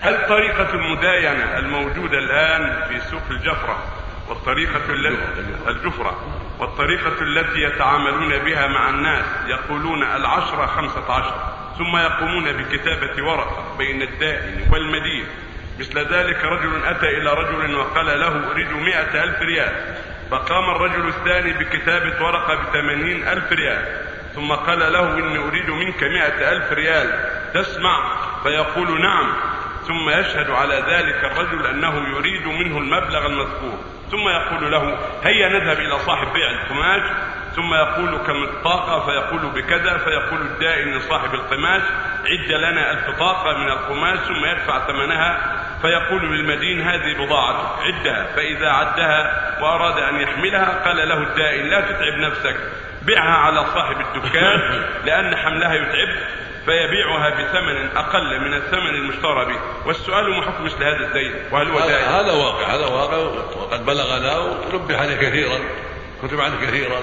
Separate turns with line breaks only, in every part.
هل طريقة المداينة الموجودة الآن في سوق الجفرة والطريقة التي الجفرة والطريقة التي يتعاملون بها مع الناس يقولون العشرة خمسة عشر ثم يقومون بكتابة ورقة بين الدائن والمدين. مثل ذلك رجل أتى إلى رجل وقال له أريد مئة ألف ريال. فقام الرجل الثاني بكتابة ورقة بثمانين ألف ريال. ثم قال له إني أريد منك مئة ألف ريال تسمع؟ فيقول نعم. ثم يشهد على ذلك الرجل أنه يريد منه المبلغ المذكور. ثم يقول له هيا نذهب إلى صاحب بيع القماش. ثم يقول كم الطاقة فيقول بكذا. فيقول الدائن لصاحب القماش عد لنا ألف طاقة من القماش ثم يدفع ثمنها. فيقول للمدين هذه بضاعة عدها. فإذا عدها وأراد أن يحملها قال له الدائن لا تتعب نفسك بيعها على صاحب الدكان لأن حملها يتعب. فيبيعها بثمن أقل من الثمن المشترى به. والسؤال ما حكم مثل هذا الدين وهل هو دائن
هذا واقع هذا واقع وقد بلغنا ونبه عليه كثيرا كتب عنه كثيرا.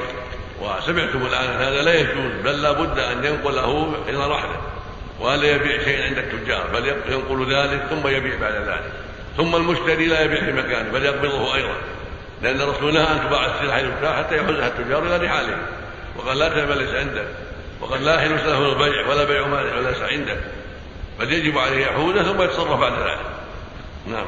وسمعتم الآن هذا لا يجوز بل لا بد أن ينقله إلى رحله ولا يبيع شيئا عند التجار؟ بل ينقل ذلك ثم يبيع بعد ذلك. ثم المشتري لا يبيع في مكانه بل يقبضه أيضا. لأن الرسول نهى أن تباع المبتاع حتى يحوزها التجار إلى رحالهم وقال لا تبع ليس عنده. وقد لا يحل له البيع ولا بيع ما ليس عنده بل يجب عليه يحوزه ثم يتصرف بعد ذلك. نعم.